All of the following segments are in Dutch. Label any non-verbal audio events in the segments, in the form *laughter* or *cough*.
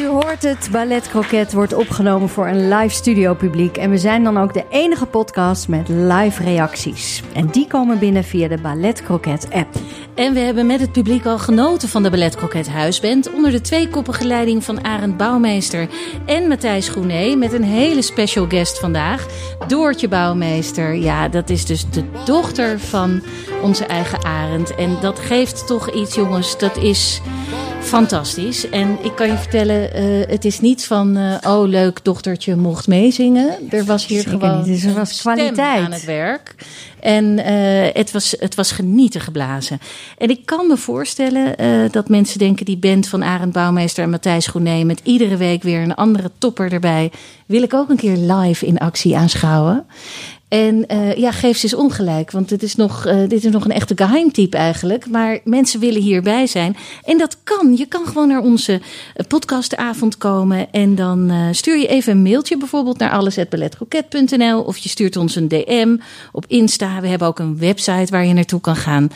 U hoort het, Ballet Croquet wordt opgenomen voor een live studio publiek. En we zijn dan ook de enige podcast met live reacties. En die komen binnen via de Ballet Croquet app. En we hebben met het publiek al genoten van de Ballet Croquet Huisband... onder de tweekoppige leiding van Arend Bouwmeester en Matthijs Groené... met een hele special guest vandaag, Doortje Bouwmeester. Ja, dat is dus de dochter van onze eigen Arend. En dat geeft toch iets, jongens, dat is fantastisch. En ik kan je vertellen, eh, het is niet van... eh, oh, leuk, dochtertje mocht meezingen. Er was hier Zeker gewoon. Dus er was kwaliteit. aan het werk. En eh, het, was, het was genieten geblazen. En ik kan me voorstellen dat mensen denken... die band van Arend Bouwmeester en Matthijs Groené... met iedere week weer een andere topper erbij... wil ik ook een keer live in actie aanschouwen. En eh, ja, geef ze eens ongelijk, want dit is, nog, eh, dit is nog een echte geheimtype eigenlijk. Maar mensen willen hierbij zijn. En dat kan. Je kan gewoon naar onze eh, podcastavond komen. En dan eh, stuur je even een mailtje bijvoorbeeld naar alles.balletcroquet.nl. Of je stuurt ons een DM op Insta. We hebben ook een website waar je naartoe kan gaan.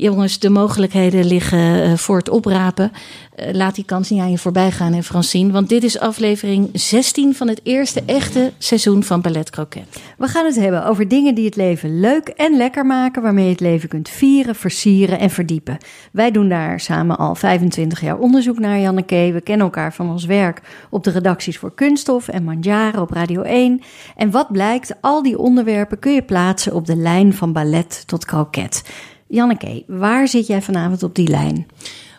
Jongens, de mogelijkheden liggen eh, voor het oprapen. Eh, laat die kans niet aan je voorbij gaan, hè, Francine. Want dit is aflevering 16 van het eerste echte seizoen van Ballet Croquet. We gaan het hebben over dingen die het leven leuk en lekker maken, waarmee je het leven kunt vieren, versieren en verdiepen. Wij doen daar samen al 25 jaar onderzoek naar, Janneke. We kennen elkaar van ons werk op de redacties voor Kunststof en Manjaren op Radio 1. En wat blijkt, al die onderwerpen kun je plaatsen op de lijn van ballet tot kroket. Janneke, waar zit jij vanavond op die lijn?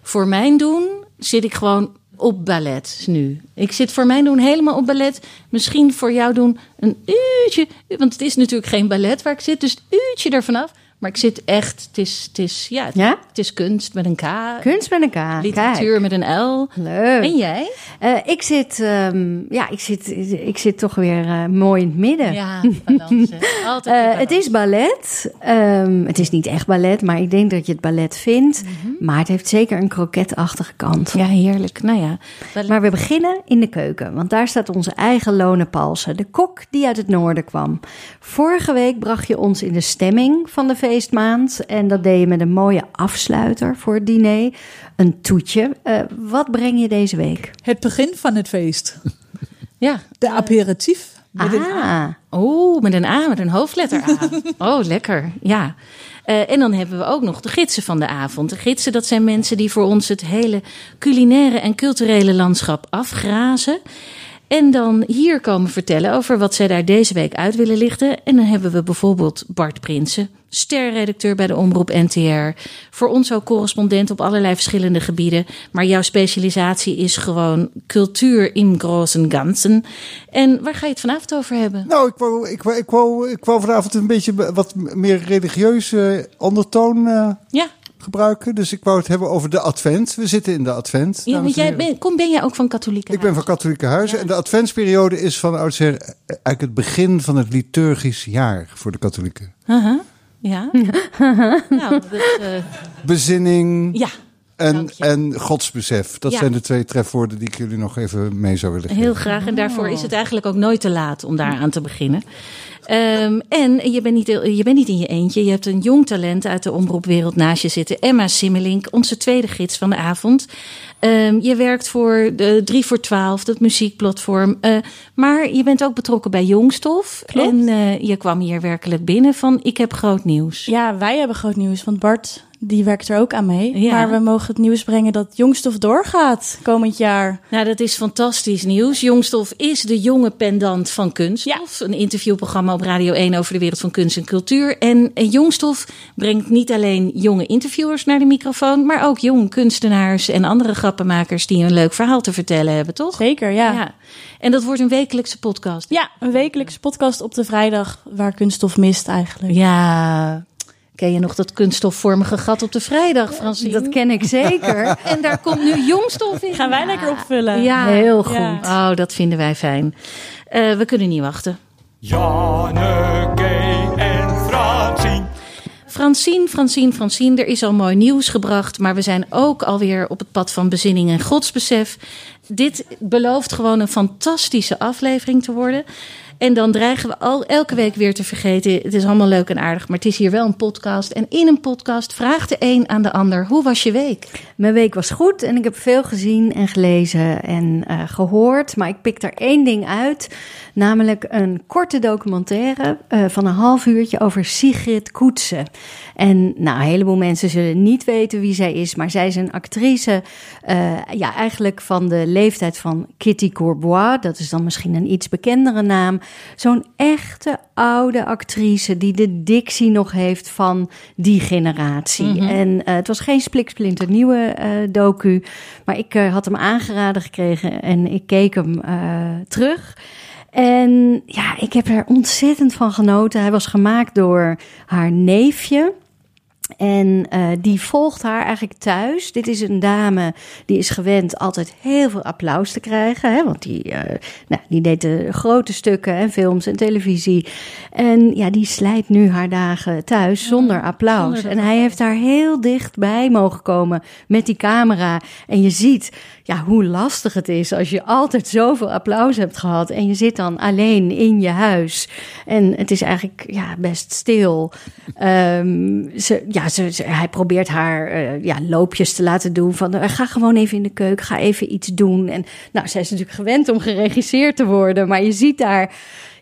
Voor mijn doen zit ik gewoon op ballet nu. Ik zit voor mijn doen helemaal op ballet. Misschien voor jou doen een uurtje. Want het is natuurlijk geen ballet waar ik zit. Dus een uurtje ervan af. Maar ik zit echt. Het is, het is, ja, het, Ja? het is kunst met een K. Kunst met een K. Literatuur Kijk. met een L. Leuk. En jij? Eh, ik, zit, ehm, ja, ik, zit, ik zit toch weer eh, mooi in het midden. Ja, balans. hè. *laughs* Altijd Eh, balans. het is ballet. Ehm, het is niet echt ballet, maar ik denk dat je het ballet vindt. Maar het heeft zeker een kroketachtige kant. Ja, heerlijk. Nou ja. ballet- Maar we beginnen in de keuken, want daar staat onze eigen Lone Palsen, de kok die uit het noorden kwam. Vorige week bracht je ons in de stemming van de feestmaand en dat deed je met een mooie afsluiter voor het diner, een toetje. Eh, wat breng je deze week? Het begin van het feest. *laughs* ja. De aperitief. Met. Ah, Oh, met een A, met een hoofdletter A. *laughs* Oh, lekker. Ja. Eh, en dan hebben we ook nog de gidsen van de avond. De gidsen, dat zijn mensen die voor ons het hele culinaire en culturele landschap afgrazen. En dan hier komen vertellen over wat zij daar deze week uit willen lichten. En dan hebben we bijvoorbeeld Bart Prinsen, sterredacteur bij de Omroep NTR. Voor ons ook correspondent op allerlei verschillende gebieden. Maar jouw specialisatie is gewoon cultuur in großen ganzen. En waar ga je het vanavond over hebben? Nou, ik wou, ik, wou, ik, wou, ik wou vanavond een beetje be- wat meer religieuze ondertoon eh, Ja, gebruiken. Dus ik wou het hebben over de advent. We zitten in de advent. Ja, want jij ben, kom, ben jij ook van katholieke Ik ben van katholieke huizen. En de adventsperiode is van oudsher eigenlijk het begin van het liturgisch jaar voor de katholieken. Haha, Ja. *laughs* nou, eh, Bezinning ja, en, en godsbesef. Dat Ja. zijn de twee trefwoorden die ik jullie nog even mee zou willen geven. heel graag. En daarvoor is het eigenlijk ook nooit te laat om daar aan te beginnen. Ehm, en je bent, niet, je bent niet in je eentje. Je hebt een jong talent uit de omroepwereld naast je zitten. Emma Simmelink, onze tweede gids van de avond. Ehm, je werkt voor de 3 voor 12, dat muziekplatform. Eh, maar je bent ook betrokken bij Jongstof. Klopt. En eh, je kwam hier werkelijk binnen van ik heb groot nieuws. Ja, wij hebben groot nieuws. Want Bart, die werkt er ook aan mee. Ja. Maar we mogen het nieuws brengen dat Jongstof doorgaat komend jaar. Nou, dat is fantastisch nieuws. Jongstof is de jonge pendant van Kunststof. Een interviewprogramma op Radio 1 over de wereld van kunst en cultuur. En Jongstof brengt niet alleen jonge interviewers naar de microfoon... maar ook jonge kunstenaars en andere grappenmakers... die een leuk verhaal te vertellen hebben, toch? Zeker, ja. ja. En dat wordt een wekelijkse podcast. een wekelijkse podcast op de vrijdag waar Kunststof mist eigenlijk. Ja, Ken je nog dat kunststofvormige gat op de vrijdag, Francine? Dat ken ik zeker. *laughs* en daar komt nu jongstof in. Gaan wij lekker opvullen. Ja, heel goed. Ja. Oh, dat vinden wij fijn. Uh, we kunnen niet wachten. Janneke en Francine. Francine, Francine, Francine, er is al mooi nieuws gebracht, maar we zijn ook alweer op het pad van bezinning en godsbesef. Dit belooft gewoon een fantastische aflevering te worden. En dan dreigen we al elke week weer te vergeten. Het is allemaal leuk en aardig, maar het is hier wel een podcast. En in een podcast vraagt de een aan de ander: hoe was je week? Mijn week was goed en ik heb veel gezien en gelezen en uh, gehoord. Maar ik pik er één ding uit. Namelijk een korte documentaire uh, van een half uurtje over Sigrid Koetsen. En nou, een heleboel mensen zullen niet weten wie zij is. Maar zij is een actrice, uh, ja, eigenlijk van de leeftijd van Kitty Courbois. Dat is dan misschien een iets bekendere naam. Zo'n echte oude actrice die de dictie nog heeft van die generatie. Mm -hmm. En uh, het was geen spliksplinter nieuwe uh, docu, maar ik uh, had hem aangeraden gekregen en ik keek hem terug. En ja, ik heb er ontzettend van genoten. Hij was gemaakt door haar neefje. En uh, die volgt haar eigenlijk thuis. Dit is een dame die is gewend altijd heel veel applaus te krijgen. Hè? Want die, uh, nou, die deed de grote stukken en films en televisie. En ja, die slijt nu haar dagen thuis zonder applaus. En hij heeft daar heel dichtbij mogen komen met die camera. En je ziet ja, hoe lastig het is als je altijd zoveel applaus hebt gehad. En je zit dan alleen in je huis. En het is eigenlijk ja, best stil. Um, ze, ja, hij probeert haar uh, ja, loopjes te laten doen. Van uh, ga gewoon even in de keuken, ga even iets doen. En nou, zij is natuurlijk gewend om geregisseerd te worden. Maar je ziet daar.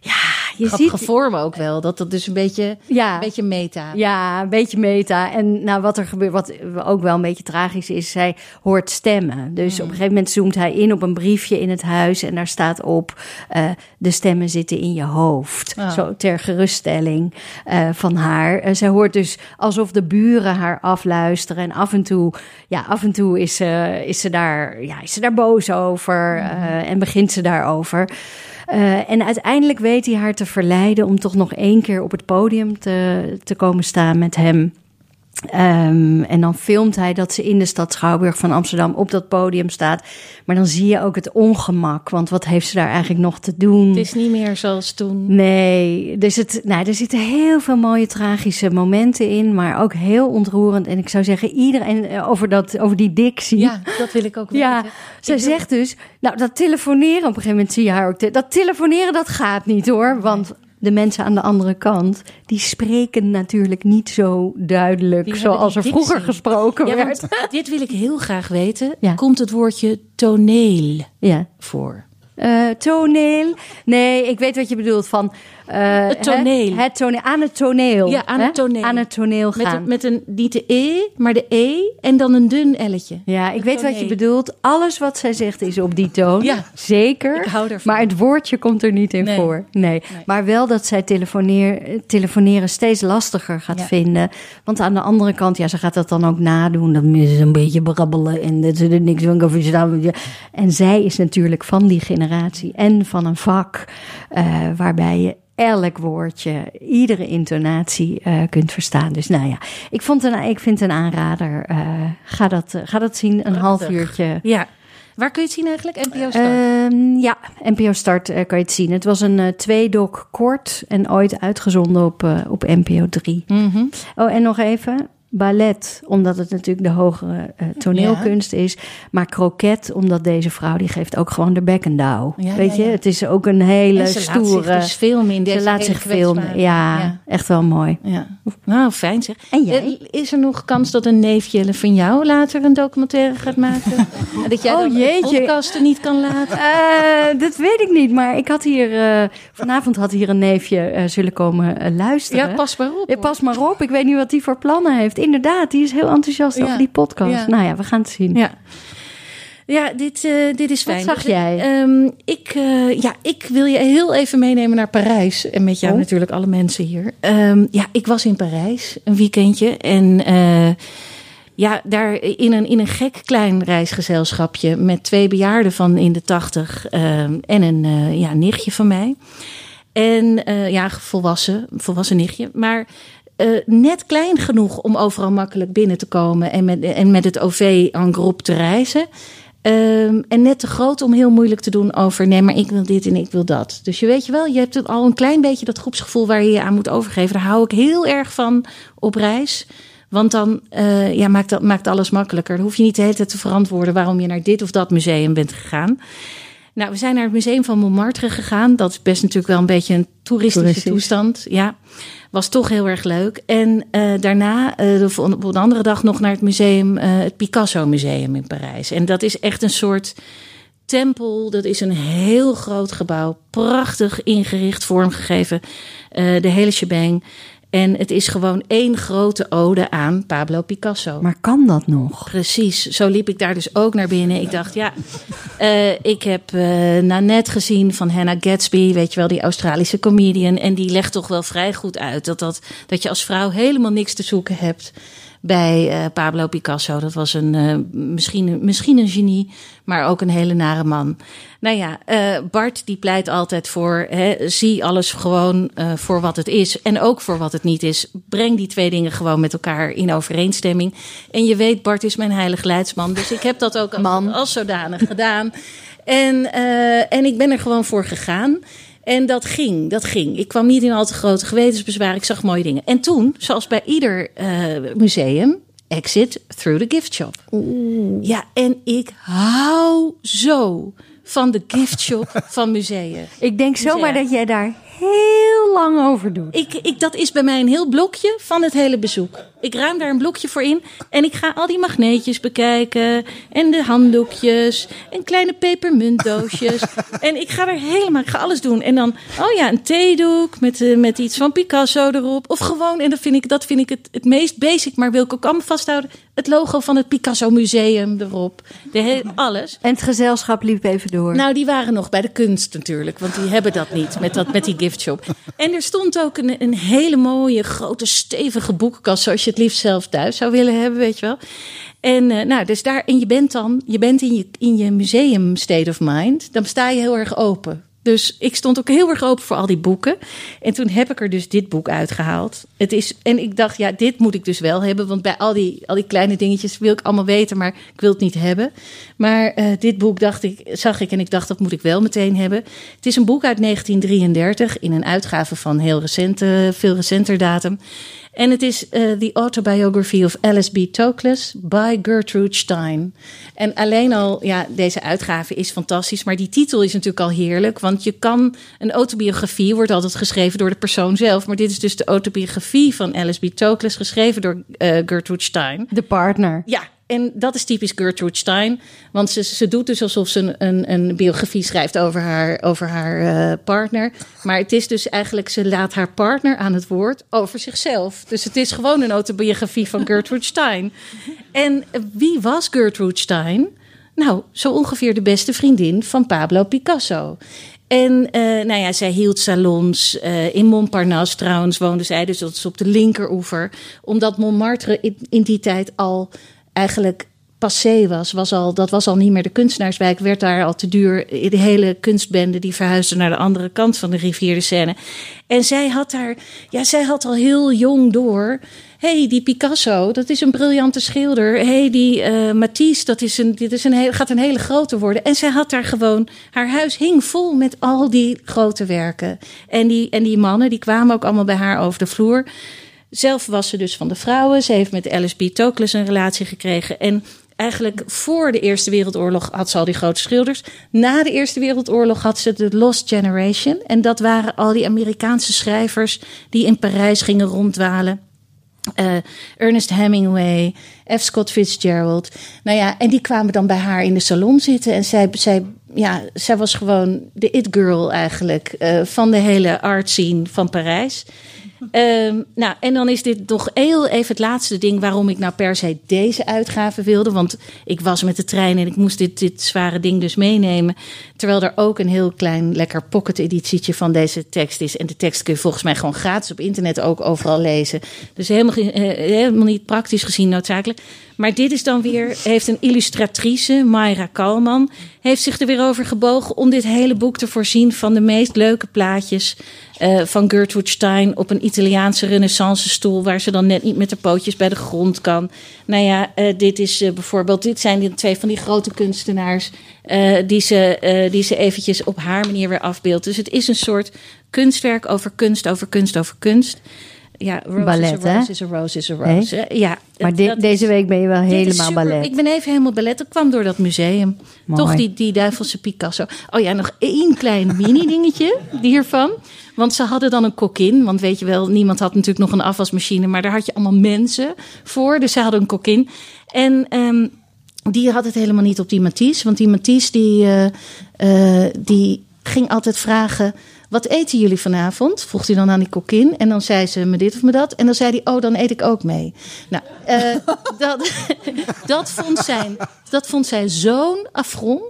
Ja, je Grappige ziet vorm ook wel. Dat dat dus een beetje, ja, een beetje meta. Ja, een beetje meta. En nou, wat er gebeurt, wat ook wel een beetje tragisch is, zij hoort stemmen. Dus mm. op een gegeven moment zoomt hij in op een briefje in het huis en daar staat op: uh, de stemmen zitten in je hoofd. Oh. Zo ter geruststelling uh, van haar. Uh, zij hoort dus alsof de buren haar afluisteren en af en toe, ja, af en toe is ze, is ze daar, ja, is ze daar boos over mm. en begint ze daarover. Uh, en uiteindelijk weet hij haar te verleiden om toch nog één keer op het podium te, te komen staan met hem. Um, en dan filmt hij dat ze in de stad Schouwburg van Amsterdam op dat podium staat. Maar dan zie je ook het ongemak. Want wat heeft ze daar eigenlijk nog te doen? Het is niet meer zoals toen. Nee, dus het, nou, er zitten heel veel mooie tragische momenten in. Maar ook heel ontroerend. En ik zou zeggen, iedereen over, dat, over die dictie. Ja, dat wil ik ook weten. Ja, zij ik zegt dus, nou dat telefoneren, op een gegeven moment zie je haar ook. Te, dat telefoneren, dat gaat niet hoor. Want de mensen aan de andere kant, die spreken natuurlijk niet zo duidelijk Die zoals er vroeger gesproken Ja, werd. dit wil ik heel graag weten. Ja. Komt het woordje toneel Ja. voor? Eh, toneel. Nee, ik weet wat je bedoelt van. Eh, Het toneel. Het, het toneel. Aan het toneel. Ja, aan hè? het toneel. Aan het toneel Met, gaan. een, met een, niet de E, maar de E en dan een dun elletje. Ja, ik Het weet wat je bedoelt. Alles wat zij zegt is op die toon. Ja. Zeker. Ik hou ervan. Maar het woordje komt er niet in Nee. voor. Nee. Maar wel dat zij telefoneer, telefoneren steeds lastiger gaat Ja. vinden. Want aan de andere kant, ja, ze gaat dat dan ook nadoen. Dan is ze een beetje brabbelen en dat ze er niks van kan verstaan. En zij is natuurlijk van die generatie en van een vak eh, waarbij je elk woordje, iedere intonatie eh, kunt verstaan. Dus nou ja, ik, vond een, ik vind een aanrader. eh, ga, dat, eh, ga dat zien, een half uurtje. Ja. Waar kun je het zien eigenlijk? NPO Start. Ehm, ja, NPO Start kan je het zien. Het was een tweedok kort en ooit uitgezonden op, op NPO 3. Mhm. Oh, en nog even. Ballet, omdat het natuurlijk de hogere eh, toneelkunst is. Maar kroket, omdat deze vrouw die geeft ook gewoon de bek en douw. Ja, Weet ja, je, het is ook een hele ze laat stoere... zich dus filmen in deze ze laat zich filmen, kwetsbare- ja, echt wel mooi. Ja. Nou, fijn zeg. En jij? Eh, Is er nog kans dat een neefje van jou later een documentaire gaat maken? *laughs* En dat jij Oh, dan jeetje. de podcasten niet kan laten? Eh, dat weet ik niet, maar ik had hier... vanavond had hier een neefje zullen komen luisteren. Ja, pas maar op. Hoor. pas maar op. Ik weet niet wat hij voor plannen heeft. Inderdaad. Die is heel enthousiast Ja. over die podcast. Ja. Nou ja, we gaan het zien. Ja. Ja, dit, eh, dit is Wat fijn. zag jij? Ehm, ik, eh, ja, ik wil je heel even meenemen naar Parijs. En met jou Oh. natuurlijk alle mensen hier. Ehm, ja, ik was in Parijs een weekendje. En eh, ja, daar in een, in een gek klein reisgezelschapje... met twee bejaarden van in de tachtig ehm, en een ja, nichtje van mij. En ja, volwassen, volwassen nichtje. Maar eh, net klein genoeg om overal makkelijk binnen te komen en met, en met het OV en groep te reizen. Ehm, en net te groot om heel moeilijk te doen over nee, maar ik wil dit en ik wil dat. Dus je weet je wel, je hebt al een klein beetje dat groepsgevoel waar je je aan moet overgeven. Daar hou ik heel erg van op reis. Want dan eh, ja, maakt, dat, maakt alles makkelijker. Dan hoef je niet de hele tijd te verantwoorden waarom je naar dit of dat museum bent gegaan. Nou, we zijn naar het museum van Montmartre gegaan. Dat is best natuurlijk wel een beetje een toeristische Toeristisch. toestand. Ja, was toch heel erg leuk. En eh, daarna, vol- op een andere dag, nog naar het museum, eh, het Picasso Museum in Parijs. En dat is echt een soort tempel. Dat is een heel groot gebouw, prachtig ingericht, vormgegeven, de hele shebang. En het is gewoon één grote ode aan Pablo Picasso. Maar kan dat nog? Precies, zo liep ik daar dus ook naar binnen. Ik dacht, ja, eh, ik heb eh Nanette gezien van Hannah Gatsby, weet je wel, die Australische comedian. En die legt toch wel vrij goed uit dat, dat, dat je als vrouw helemaal niks te zoeken hebt bij eh, Pablo Picasso. Dat was een, eh, misschien, misschien een genie, maar ook een hele nare man. Nou ja, eh, Bart die pleit altijd voor, hè, zie alles gewoon voor wat het is en ook voor wat het niet is. Breng die twee dingen gewoon met elkaar in overeenstemming. En je weet, Bart is mijn heilig leidsman, dus ik heb dat ook *laughs* als, Man. als zodanig gedaan. En, en ik ben er gewoon voor gegaan. En dat ging, dat ging. Ik kwam niet in al te grote gewetensbezwaar. Ik zag mooie dingen. En toen, zoals bij ieder eh, museum, exit through the gift shop. Ja, en ik hou zo van de gift shop *laughs* van musea. Ik denk zomaar Musea. dat jij daar heel lang over doet. Ik, ik, dat is bij mij een heel blokje van het hele bezoek. Ik ruim daar een blokje voor in. En ik ga al die magneetjes bekijken. En de handdoekjes. En kleine pepermuntdoosjes. *laughs* en ik ga er helemaal, ik ga alles doen. En dan, oh ja, een theedoek met, eh, met iets van Picasso erop. Of gewoon, en dat vind ik, dat vind ik het, het meest basic, maar wil ik ook allemaal vasthouden. Het logo van het Picasso Museum erop. De he- alles. En het gezelschap liep even door. Nou, die waren nog bij de kunst natuurlijk, want die hebben dat niet met, dat, met die *laughs* En er stond ook een, een hele mooie, grote, stevige boekenkast, zoals je het liefst zelf thuis zou willen hebben, weet je wel. En eh, nou, dus daar, en je bent dan, je bent in je, in je museum state of mind, dan sta je heel erg open. Dus ik stond ook heel erg open voor al die boeken. En toen heb ik er dus dit boek uitgehaald. Het is, en ik dacht, ja, dit moet ik dus wel hebben. Want bij al die, al die kleine dingetjes wil ik allemaal weten, maar ik wil het niet hebben. Maar eh, dit boek dacht ik, zag ik en ik dacht, dat moet ik wel meteen hebben. Het is een boek uit 1933 in een uitgave van heel recente, veel recenter datum. En het is eh, The Autobiography of Alice B. Toklas by Gertrude Stein. En alleen al, ja, deze uitgave is fantastisch, maar die titel is natuurlijk al heerlijk. Want je kan, een autobiografie wordt altijd geschreven door de persoon zelf. Maar dit is dus de autobiografie van Alice B. Toklas, geschreven door eh, Gertrude Stein. De partner. Ja, en dat is typisch Gertrude Stein. Want ze, ze doet dus alsof ze een, een, een biografie schrijft over haar, over haar eh, partner. Maar het is dus eigenlijk, ze laat haar partner aan het woord over zichzelf. Dus het is gewoon een autobiografie van Gertrude Stein. En wie was Gertrude Stein? Nou, zo ongeveer de beste vriendin van Pablo Picasso. En eh, nou ja, zij hield salons eh, in Montparnasse. Trouwens woonde zij, dus dat is op de linkeroever. Omdat Montmartre in, in die tijd al eigenlijk passé was. was al, dat was al niet meer de kunstenaarswijk. Werd daar al te duur. De hele kunstbende die verhuisde naar de andere kant van de rivier de Seine. En zij had daar, ja, zij had al heel jong door. hey, die Picasso, dat is een briljante schilder. hey, die eh, Matisse, dat is een, dit is een gaat een hele grote worden. En zij had daar gewoon, haar huis hing vol met al die grote werken. En die, en die mannen, die kwamen ook allemaal bij haar over de vloer. Zelf was ze dus van de vrouwen. Ze heeft met Alice B. Een relatie gekregen. En eigenlijk voor de Eerste Wereldoorlog had ze al die grote schilders. Na de Eerste Wereldoorlog had ze de Lost Generation. En dat waren al die Amerikaanse schrijvers die in Parijs gingen ronddwalen. Uh, Ernest Hemingway, F. Scott Fitzgerald. Nou ja, en die kwamen dan bij haar in de salon zitten. En zij, zij, ja, zij was gewoon de it-girl eigenlijk uh, van de hele art scene van Parijs. Ehm, nou, en dan is dit nog heel even het laatste ding waarom ik nou per se deze uitgave wilde. Want ik was met de trein en ik moest dit, dit zware ding dus meenemen. Terwijl er ook een heel klein, lekker pocket editietje van deze tekst is. En de tekst kun je volgens mij gewoon gratis op internet ook overal lezen. Dus helemaal, eh, helemaal niet praktisch gezien noodzakelijk. Maar dit is dan weer, heeft een illustratrice, Mayra Kalman, heeft zich er weer over gebogen om dit hele boek te voorzien van de meest leuke plaatjes eh, van Gertrude Stein op een Italiaanse renaissance stoel, waar ze dan net niet met de pootjes bij de grond kan. Nou ja, eh, dit is eh, bijvoorbeeld, dit zijn twee van die grote kunstenaars die, ze, die ze eventjes op haar manier weer afbeeldt. Dus het is een soort kunstwerk over kunst, over kunst, over kunst. Ja, rose Ballet, is a hè? rose is a rose is a rose. hè? Ja, Maar de- deze week ben je wel helemaal super. ballet. Ik ben even helemaal ballet. Dat kwam door dat museum. Mooi. Toch die, die duivelse Picasso. Oh ja, nog één klein mini-dingetje hiervan. Want ze hadden dan een kokin. Want weet je wel, niemand had natuurlijk nog een afwasmachine. Maar daar had je allemaal mensen voor. Dus ze hadden een kokin. En ehm, die had het helemaal niet op die Matisse. Want die Matisse die, eh, eh, die ging altijd vragen... Wat eten jullie vanavond? Vroeg hij dan aan die kokkin. En dan zei ze me dit of me dat. En dan zei hij, oh, dan eet ik ook mee. Nou, eh, *laughs* dat, *laughs* dat, vond zij, dat vond zij zo'n affront.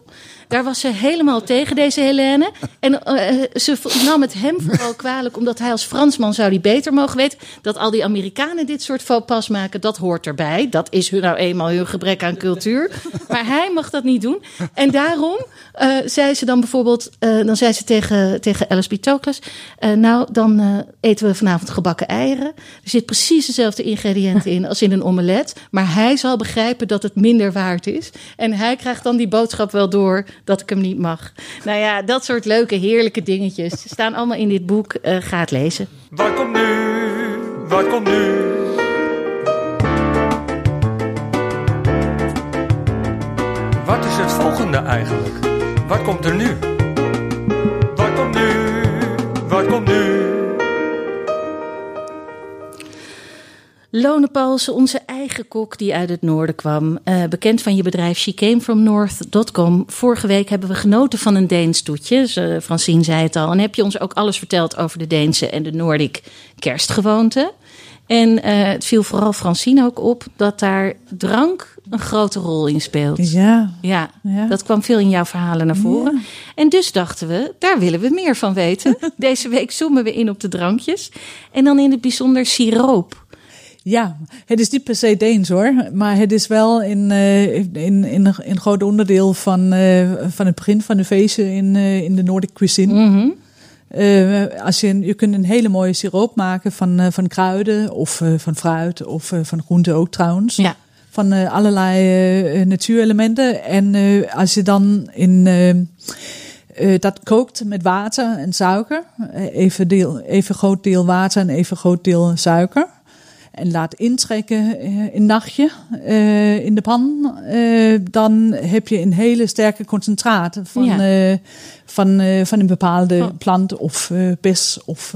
Daar was ze helemaal tegen, deze Helene. En eh, ze nam het hem vooral kwalijk, omdat hij als Fransman zou die beter mogen weten. Dat al die Amerikanen dit soort faux pas maken, dat hoort erbij. Dat is hun nou eenmaal hun gebrek aan cultuur. Maar hij mag dat niet doen. En daarom eh, zei ze dan bijvoorbeeld, eh, dan zei ze tegen, tegen Alice B. Toklas, eh, nou, dan eten we vanavond gebakken eieren. Er zit precies dezelfde ingrediënten in als in een omelet. Maar hij zal begrijpen dat het minder waard is. En hij krijgt dan die boodschap wel door dat ik hem niet mag. Nou ja, dat soort leuke, heerlijke dingetjes staan allemaal in dit boek. Eh, ga het lezen. Wat komt nu? Wat komt nu? Wat is het volgende eigenlijk? Wat komt er nu? Lone Paulsen, onze eigen kok die uit het noorden kwam. eh, bekend van je bedrijf shecamefromnorth.com. Vorige week hebben we genoten van een Deens toetje. Francine zei het al. En heb je ons ook alles verteld over de Deense en de Noordic kerstgewoonten. En eh, het viel vooral Francine ook op dat daar drank een grote rol in speelt. Ja. Ja, Ja. dat kwam veel in jouw verhalen naar voren. En dus dachten we, daar willen we meer van weten. *laughs* Deze week zoomen we in op de drankjes. En dan in het bijzonder siroop. Ja, het is niet per se Deens hoor, maar het is wel in, eh, in, in, in een groot onderdeel van, eh, van het begin van de feesten in, eh, in de Nordic cuisine. Mhm. Als je, je kunt een hele mooie siroop maken van, van kruiden of van fruit of van groenten ook trouwens. Ja. Van allerlei natuurelementen. En als je dan in, dat kookt met water en suiker, even, deel, even groot deel water en even groot deel suiker. En laat intrekken eh, een nachtje eh, in de pan. eh, dan heb je een hele sterke concentraat van, Ja. van, van een bepaalde Oh. plant of bes. Of,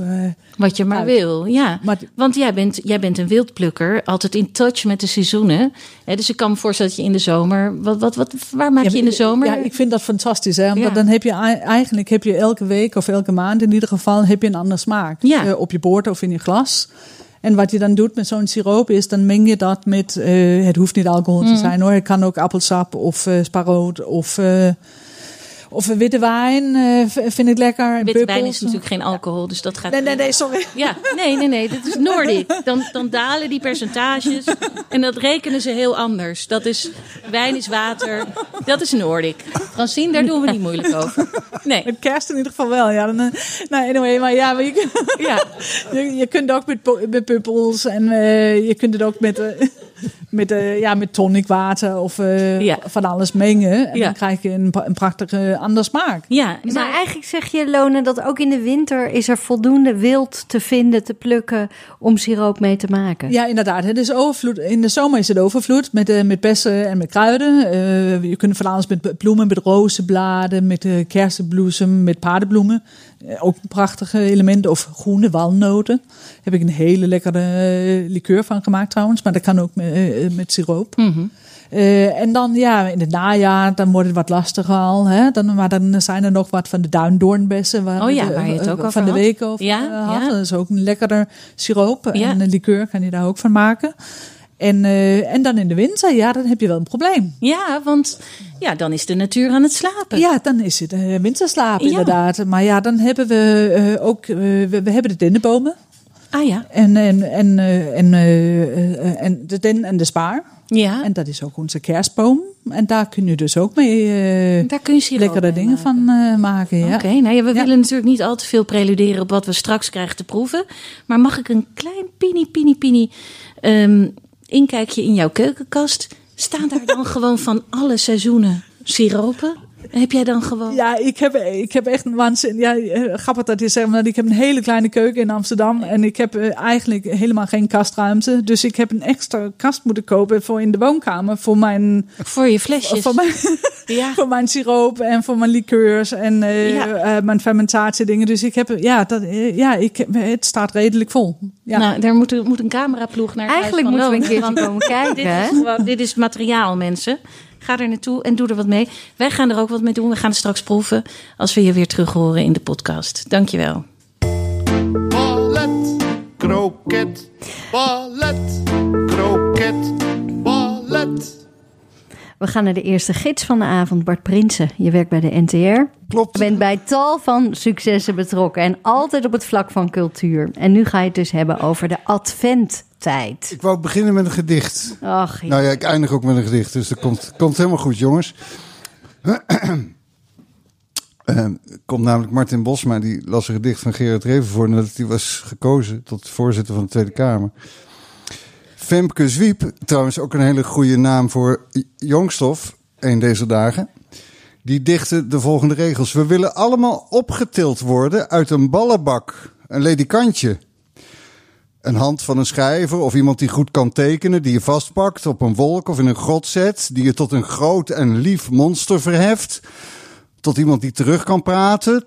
Wat je maar Uit. wil, ja. maar Want jij bent, jij bent een wildplukker, altijd in touch met de seizoenen. Hè, dus ik kan me voorstellen dat je in de zomer... Wat, wat, wat, waar maak Ja, je in de zomer? Ja, ik vind dat fantastisch. Hè? Ja. dan heb je ei- eigenlijk heb je elke week of elke maand in ieder geval heb je een andere smaak. Op je bord of in je glas. En wat je dan doet met zo'n siroop is, dan meng je dat met, eh, het hoeft niet alcohol Mm. te zijn hoor. Het kan ook appelsap of eh sparoot of, eh, of een witte wijn eh, vind ik lekker. Witte wijn is natuurlijk geen alcohol, dus dat gaat... Nee, nee, nee, sorry. Ja, nee, nee, nee, dat is Noordic. *laughs* Dan, dan dalen die percentages en dat rekenen ze heel anders. Dat is, wijn is water, dat is Noordic. Francine, daar doen we niet moeilijk over. Nee, Met kerst in ieder geval wel, ja. Dan, eh, nou, anyway, maar ja, maar je, kunt- ja. *laughs* je, je kunt ook met, met bubbels en eh, je kunt het ook met, met, eh, ja, met tonicwater of eh, Ja. van alles mengen. En Ja. dan krijg je een, een prachtige andere smaak. Ja, Maar eigenlijk zeg je, Lone, dat ook in de winter is er voldoende wild te vinden, te plukken om siroop mee te maken. Ja, inderdaad. Het is overvloed. In de zomer is het overvloed met, eh, met bessen en met kruiden. Eh, je kunt van alles met bloemen, met rozenbladen, met kersenbloesem, met paardenbloemen. Eh, ook prachtige elementen. Of groene walnoten. Daar heb ik een hele lekkere eh, liqueur van gemaakt trouwens. Maar dat kan ook met, eh, met siroop. Mhm. En dan ja, in het najaar, dan wordt het wat lastiger al. Hè? Dan, maar dan zijn er nog wat van de duindoornbessen. Waar, Oh ja, waar je het ook over van de week over Ja, had. ja. Dat is ook een lekkerder siroop. Ja. En een liqueur kan je daar ook van maken. En, eh, en dan in de winter, ja, dan heb je wel een probleem. Ja, want ja, dan is de natuur aan het slapen. Ja, dan is het uh, winterslaap Ja. inderdaad. Maar ja, dan hebben we eh, ook, eh, we, we hebben de dennenbomen. Ah ja. En, en, en, eh, en, eh, eh, en de den en de spaar. Ja, En dat is ook onze kerstboom. En daar kun je dus ook mee eh, daar kun je lekkere mee dingen maken. van eh, maken. Ja. Oké, nou ja, we Ja. willen natuurlijk niet al te veel preluderen op wat we straks krijgen te proeven. Maar mag ik een klein pini, pini, pini ehm, inkijkje in jouw keukenkast? Staan daar dan *laughs* gewoon van alle seizoenen siropen? Heb jij dan gewoon... Ja, ik heb, ik heb echt een waanzin. Ja, eh, grappig dat je zegt, maar ik heb een hele kleine keuken in Amsterdam. En ik heb eh, eigenlijk helemaal geen kastruimte. Dus ik heb een extra kast moeten kopen voor in de woonkamer. Voor mijn, Voor je flesjes. voor mijn, *laughs* Ja. voor mijn siroop en voor mijn liqueurs en eh, Ja. eh, mijn fermentatiedingen. Dus ik heb, ja, dat, ja ik, het staat redelijk vol. Ja. Nou, daar moet, moet een cameraploeg naar Eigenlijk moeten we een Loon. keertje komen kijken. *laughs* Dit is, gewoon, dit is materiaal, mensen. Ga er naartoe en doe er wat mee. Wij gaan er ook wat mee doen. We gaan het straks proeven als we je weer terug horen in de podcast. Dankjewel. Ballet, kroket, ballet, kroket, ballet. We gaan naar de eerste gids van de avond, Bart Prinsen. Je werkt bij de NTR. Klopt. Je bent bij tal van successen betrokken en altijd op het vlak van cultuur. En nu ga je het dus hebben over de Ik wou beginnen met een gedicht. Ach, ja. Nou ja, ik eindig ook met een gedicht, dus dat komt, komt helemaal goed, jongens. *clears throat* Eh, komt namelijk Martin Bosma, die las een gedicht van Gerard Reven voor... nadat hij was gekozen tot voorzitter van de Tweede Kamer. Femke Zwiep, trouwens ook een hele goede naam voor jongstof, een deze dagen... die dichtte de volgende regels. We willen allemaal opgetild worden uit een ballenbak, een ledikantje... Een hand van een schrijver of iemand die goed kan tekenen, die je vastpakt op een wolk of in een grot zet, die je tot een groot en lief monster verheft, tot iemand die terug kan praten,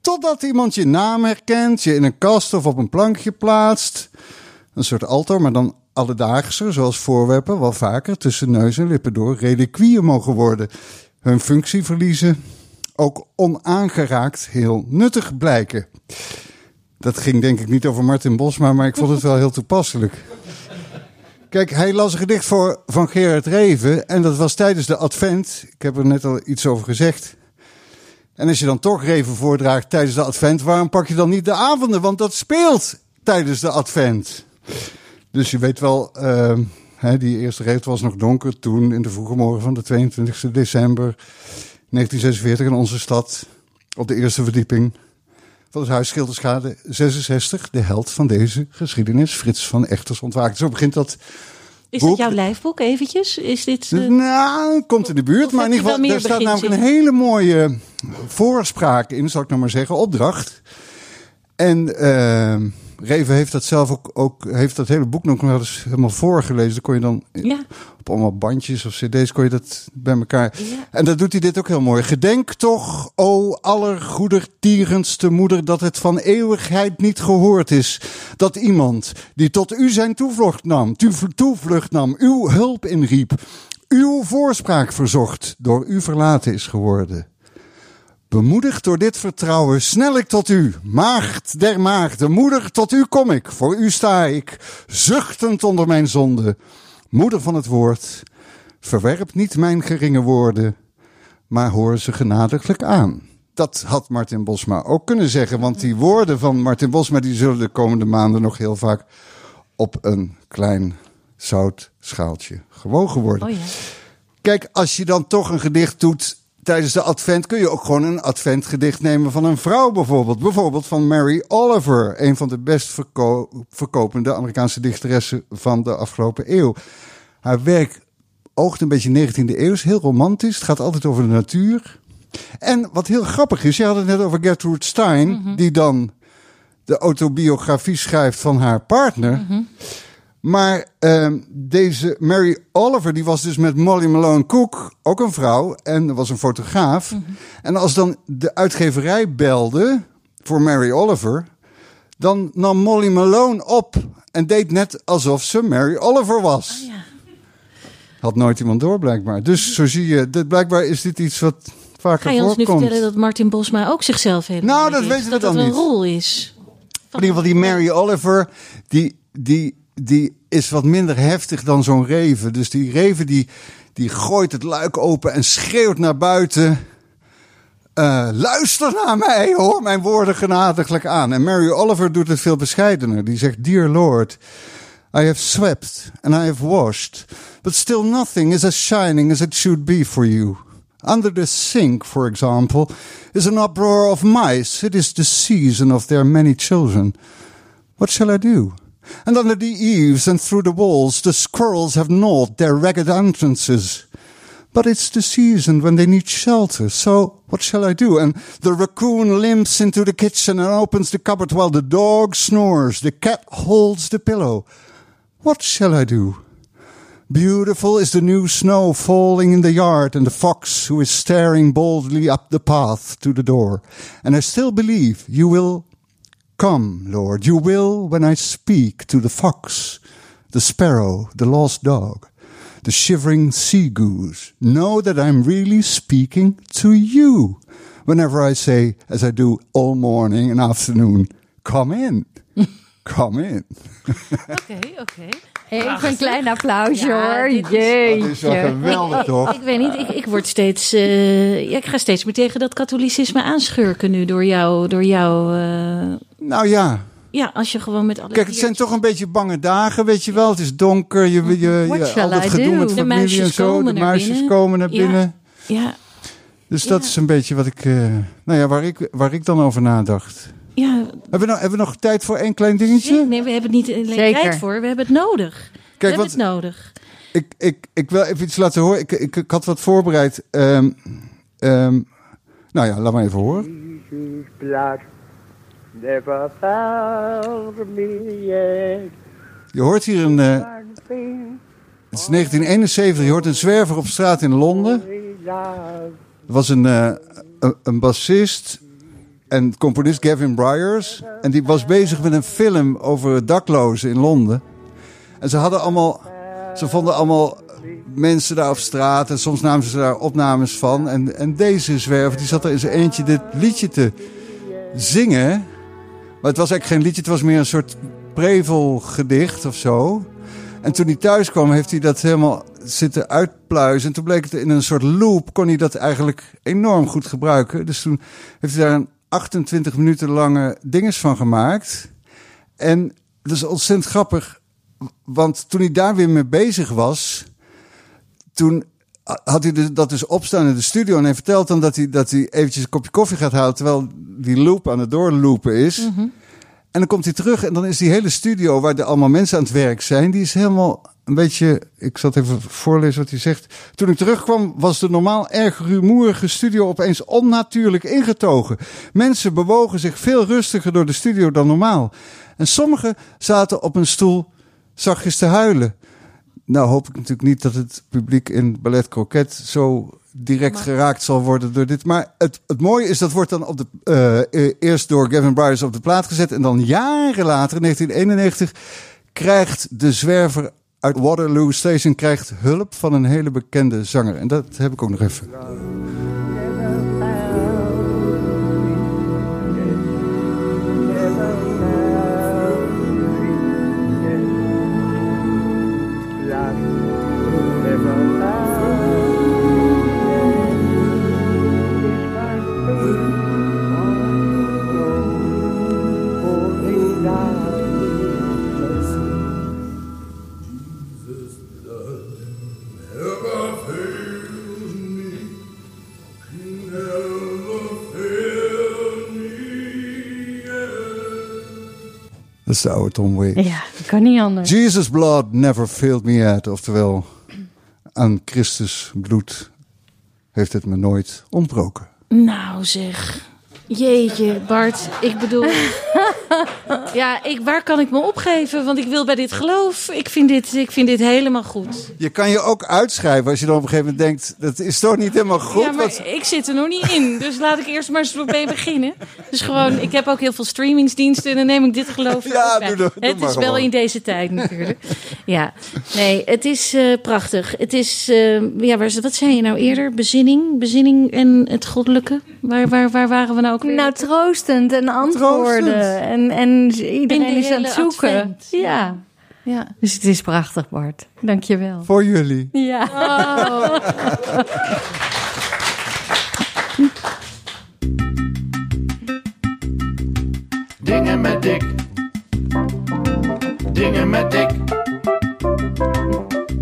totdat iemand je naam herkent, je in een kast of op een plankje plaatst. Een soort altaar, maar dan alledaagser, zoals voorwerpen wel vaker tussen neus en lippen door reliquieën mogen worden, hun functie verliezen, ook onaangeraakt heel nuttig blijken. Dat ging denk ik niet over Martin Bosma, maar ik vond het wel heel toepasselijk. Kijk, hij las een gedicht voor van Gerard Reven en dat was tijdens de Advent. Ik heb er net al iets over gezegd. En als je dan toch Reven voordraagt tijdens de Advent, waarom pak je dan niet de avonden? Want dat speelt tijdens de Advent. Dus je weet wel, ehm, hè, die eerste regel was nog donker toen in de vroege morgen van de 22 december 1946 in onze stad op de eerste verdieping van het huis Schilderschade 66, de held van deze geschiedenis, Frits van Echters ontwaakt. Zo begint dat. Is Boek. dat jouw lijfboek eventjes? Is dit... eh, Nou, komt in de buurt, Of maar in ieder geval, daar staat namelijk een hele mooie voorspraak in, zal ik nou maar zeggen, opdracht. En ehm Reven heeft dat zelf ook, ook heeft dat hele boek nog wel eens helemaal voorgelezen. Dan kon je dan ja, op allemaal bandjes of cd's kon je dat bij elkaar. Ja. En dat doet hij dit ook heel mooi. Gedenk toch, o allergoedertierenste moeder, dat het van eeuwigheid niet gehoord is. Dat iemand die tot u zijn toevlucht nam, toevlucht nam, uw hulp inriep, uw voorspraak verzocht, door u verlaten is geworden. Bemoedigd door dit vertrouwen, snel ik tot u, maagd der maagden, moeder, tot u kom ik, voor u sta ik, zuchtend onder mijn zonde. Moeder van het woord, verwerp niet mijn geringe woorden, maar hoor ze genadiglijk aan. Dat had Martin Bosma ook kunnen zeggen, want die woorden van Martin Bosma die zullen de komende maanden nog heel vaak op een klein zoutschaaltje gewogen worden. oh ja. Kijk, als je dan toch een gedicht doet tijdens de advent, kun je ook gewoon een adventgedicht nemen van een vrouw bijvoorbeeld. Bijvoorbeeld van Mary Oliver, een van de best verko- verkopende Amerikaanse dichteressen van de afgelopen eeuw. Haar werk oogt een beetje 19e eeuw, is heel romantisch. Het gaat altijd over de natuur. En wat heel grappig is, je had het net over Gertrude Stein, die dan de autobiografie schrijft van haar partner. Maar ehm, deze Mary Oliver, die was dus met Molly Malone Cook, ook een vrouw, en was een fotograaf. En als dan de uitgeverij belde voor Mary Oliver, dan nam Molly Malone op en deed net alsof ze Mary Oliver was. ja. Had nooit iemand door, blijkbaar. Dus zo zie je, dat, blijkbaar is dit iets wat vaker Ga je ons nu vertellen dat Martin Bosma ook zichzelf helemaal Nou, niet dat weten we dat dan het een niet. rol is. In ieder geval die Mary Oliver, die, die, die is wat minder heftig dan zo'n reven. Dus die reven die, die gooit het luik open en schreeuwt naar buiten. eh, luister naar mij, hoor mijn woorden genadiglijk aan. En Mary Oliver doet het veel bescheidener. Die zegt, Dear Lord, I have swept and I have washed, but still nothing is as shining as it should be for you. Under the sink, for example, is an uproar of mice. It is the season of their many children. What shall I do? And under the eaves and through the walls, the squirrels have gnawed their ragged entrances. But it's the season when they need shelter, so what shall I do? And the raccoon limps into the kitchen and opens the cupboard while the dog snores. The cat holds the pillow. What shall I do? Beautiful is the new snow falling in the yard and the fox who is staring boldly up the path to the door. And I still believe you will come, Lord. You will when I speak to the fox, the sparrow, the lost dog, the shivering sea goose. Know that I'm really speaking to you whenever I say, as I do all morning and afternoon, come in. *laughs* Come in. Oké, oké. Even een klein applausje Ja, hoor. Jeetje. Dat is wel geweldig, toch? Ik weet niet, ik, ik word steeds. eh, ja, ik ga steeds meer tegen dat katholicisme aanschurken nu door jou. Door jou eh, Nou ja, ja, als je gewoon met alle. Kijk, het zijn toch een beetje bange dagen, weet je wel. Het is donker, je, je, je, je al dat gedoe do? met De familie muisjes en zo. komen De naar muisjes binnen. komen naar Ja. binnen. Ja, Dus dat Ja. is een beetje wat ik, eh, nou ja, waar ik, waar ik dan over nadacht. ja. Hebben we, nou, hebben we nog tijd voor één klein dingetje? Nee, we hebben niet alleen Zeker. tijd voor, we hebben het nodig. we Kijk, hebben wat, het nodig. ik, ik, ik wil even iets laten horen. Ik, ik, ik had wat voorbereid. Ehm, ehm, nou ja, laat maar even horen. Never found me. Je hoort hier een, eh, het is 1971, je hoort een zwerver op straat in Londen. Er was een, eh, een, een bassist en componist Gavin Bryars. En die was bezig met een film over daklozen in Londen. En ze hadden allemaal, ze vonden allemaal mensen daar op straat. En soms namen ze daar opnames van. En, en deze zwerver, die zat er in zijn eentje dit liedje te zingen. Maar het was eigenlijk geen liedje, het was meer een soort prevelgedicht of zo. En toen hij thuis kwam, heeft hij dat helemaal zitten uitpluizen. En toen bleek het in een soort loop, kon hij dat eigenlijk enorm goed gebruiken. Dus toen heeft hij daar een 28 minuten lange dinges van gemaakt. En dat is ontzettend grappig, want toen hij daar weer mee bezig was, toen had hij dus- dat dus opstaan in de studio. En hij vertelt dan dat hij, dat hij eventjes een kopje koffie gaat halen, terwijl die loop aan het doorloopen is. En dan komt hij terug en dan is die hele studio waar er allemaal mensen aan het werk zijn, die is helemaal een beetje. Ik zal het even voorlezen wat hij zegt. Toen ik terugkwam, was de normaal erg rumoerige studio opeens onnatuurlijk ingetogen. Mensen bewogen zich veel rustiger door de studio dan normaal. En sommigen zaten op een stoel zachtjes te huilen. Nou hoop ik natuurlijk niet dat het publiek in Ballet Croquet zo direct geraakt zal worden door dit. Maar het, het mooie is, dat wordt dan op de, eh, eh, eerst door Gavin Bryars op de plaat gezet. En dan jaren later, in 1991, krijgt de zwerver uit Waterloo Station krijgt hulp van een hele bekende zanger. En dat heb ik ook nog even. Dat is de oude Tom Waits. Ja, kan niet anders. Jesus blood never failed me yet. Oftewel, aan Christus bloed heeft het me nooit ontbroken. Nou zeg. Jeetje, Bart. Ik bedoel, *laughs* *laughs* Ja, ik, waar kan ik me opgeven? Want ik wil bij dit geloof. Ik vind dit, ik vind dit helemaal goed. Je kan je ook uitschrijven als je dan op een gegeven moment denkt... dat is toch niet helemaal goed? ja, maar wat- ik zit er nog niet in. Dus laat ik eerst maar eens mee beginnen. Dus gewoon, ik heb ook heel veel streamingsdiensten en dan neem ik dit geloof Ja, doe- doe- doe Het maar is wel in deze tijd natuurlijk. Ja, nee, het is eh, prachtig. Het is, eh, ja, waar, wat zei je nou eerder? Bezinning, bezinning en het goddelijke. Waar, waar, waar waren we nou ook weer? Nou, troostend en antwoorden. Troostend. En, en iedereen is aan het zoeken. advent. Ja. ja. Dus het is prachtig, Bart. Dank je wel. Voor jullie. Ja. Dingen met dik. Dingen met dik.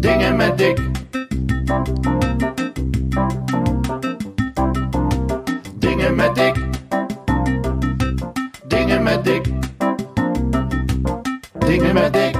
Dingen met dik. Dingen met dik. Dingen met dik. Take him at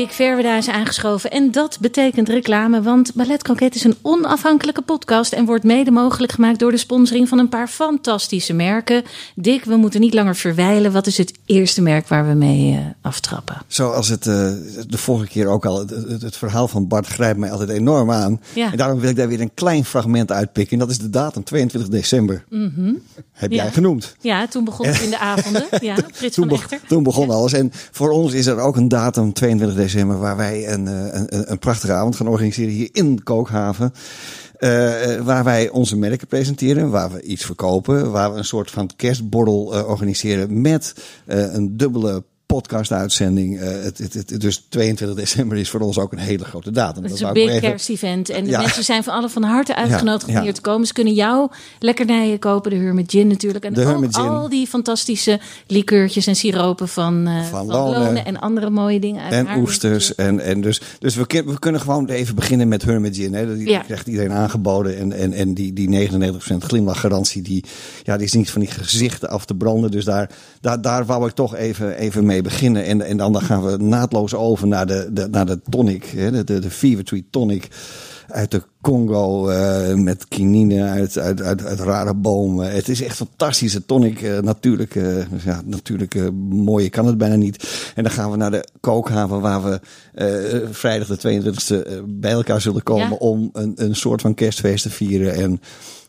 Dick Verweda is aangeschoven en dat betekent reclame, want Ballet Croquet is een onafhankelijke podcast en wordt mede mogelijk gemaakt door de sponsoring van een paar fantastische merken. Dick, we moeten niet langer verwijlen. Wat is het eerste merk waar we mee eh, aftrappen? Zoals het eh, de vorige keer ook al. Het, het, het verhaal van Bart grijpt mij altijd enorm aan. Ja. En daarom wil ik daar weer een klein fragment uitpikken. En dat is de datum 22 december. Heb Ja. jij genoemd. Ja, toen begon het in de avonden. Ja, *laughs* Frits Toen, van be- Echter. toen begon alles. En voor ons is er ook een datum 22 december waar wij een, eh, een, een, een prachtige avond gaan organiseren hier in Kookhaven. Eh, waar wij onze merken presenteren, waar we iets verkopen, waar we een soort van kerstborrel eh, organiseren met een dubbele podcast-uitzending. Eh, het, het, het- dus 22 december is voor ons ook een hele grote datum. Het is een big kerst-event. En de Ja. mensen zijn van alle van harte uitgenodigd om ja. hier te komen. Ze kunnen jouw lekkernijen kopen. De Hermit Gin natuurlijk. En De Gin. al die fantastische likeurtjes en siropen van, eh Van van, Lonen. Lonen. En andere mooie dingen uit En haar oesters. En, en dus dus we, we kunnen gewoon even beginnen met Hermit Gin. Hè. Die, krijgt iedereen aangeboden. En, en, en die, die 99% glimlachgarantie, die, ja, die is niet van die gezichten af te branden. Dus daar, daar, daar wou ik toch even, even mee beginnen. En, en dan, dan gaan we naadloos over naar de, de, naar de tonic. Hè, de, de, de Fever Tree Tonic uit de Congo eh, met kinine uit, uit, uit, uit rare bomen. Het is echt fantastische tonic. eh, natuurlijk, eh, ja, natuurlijk eh, mooier kan het bijna niet. En dan gaan we naar de kookhaven waar we vrijdag de 22e eh, bij elkaar zullen komen Ja. om een, een soort van kerstfeest te vieren. En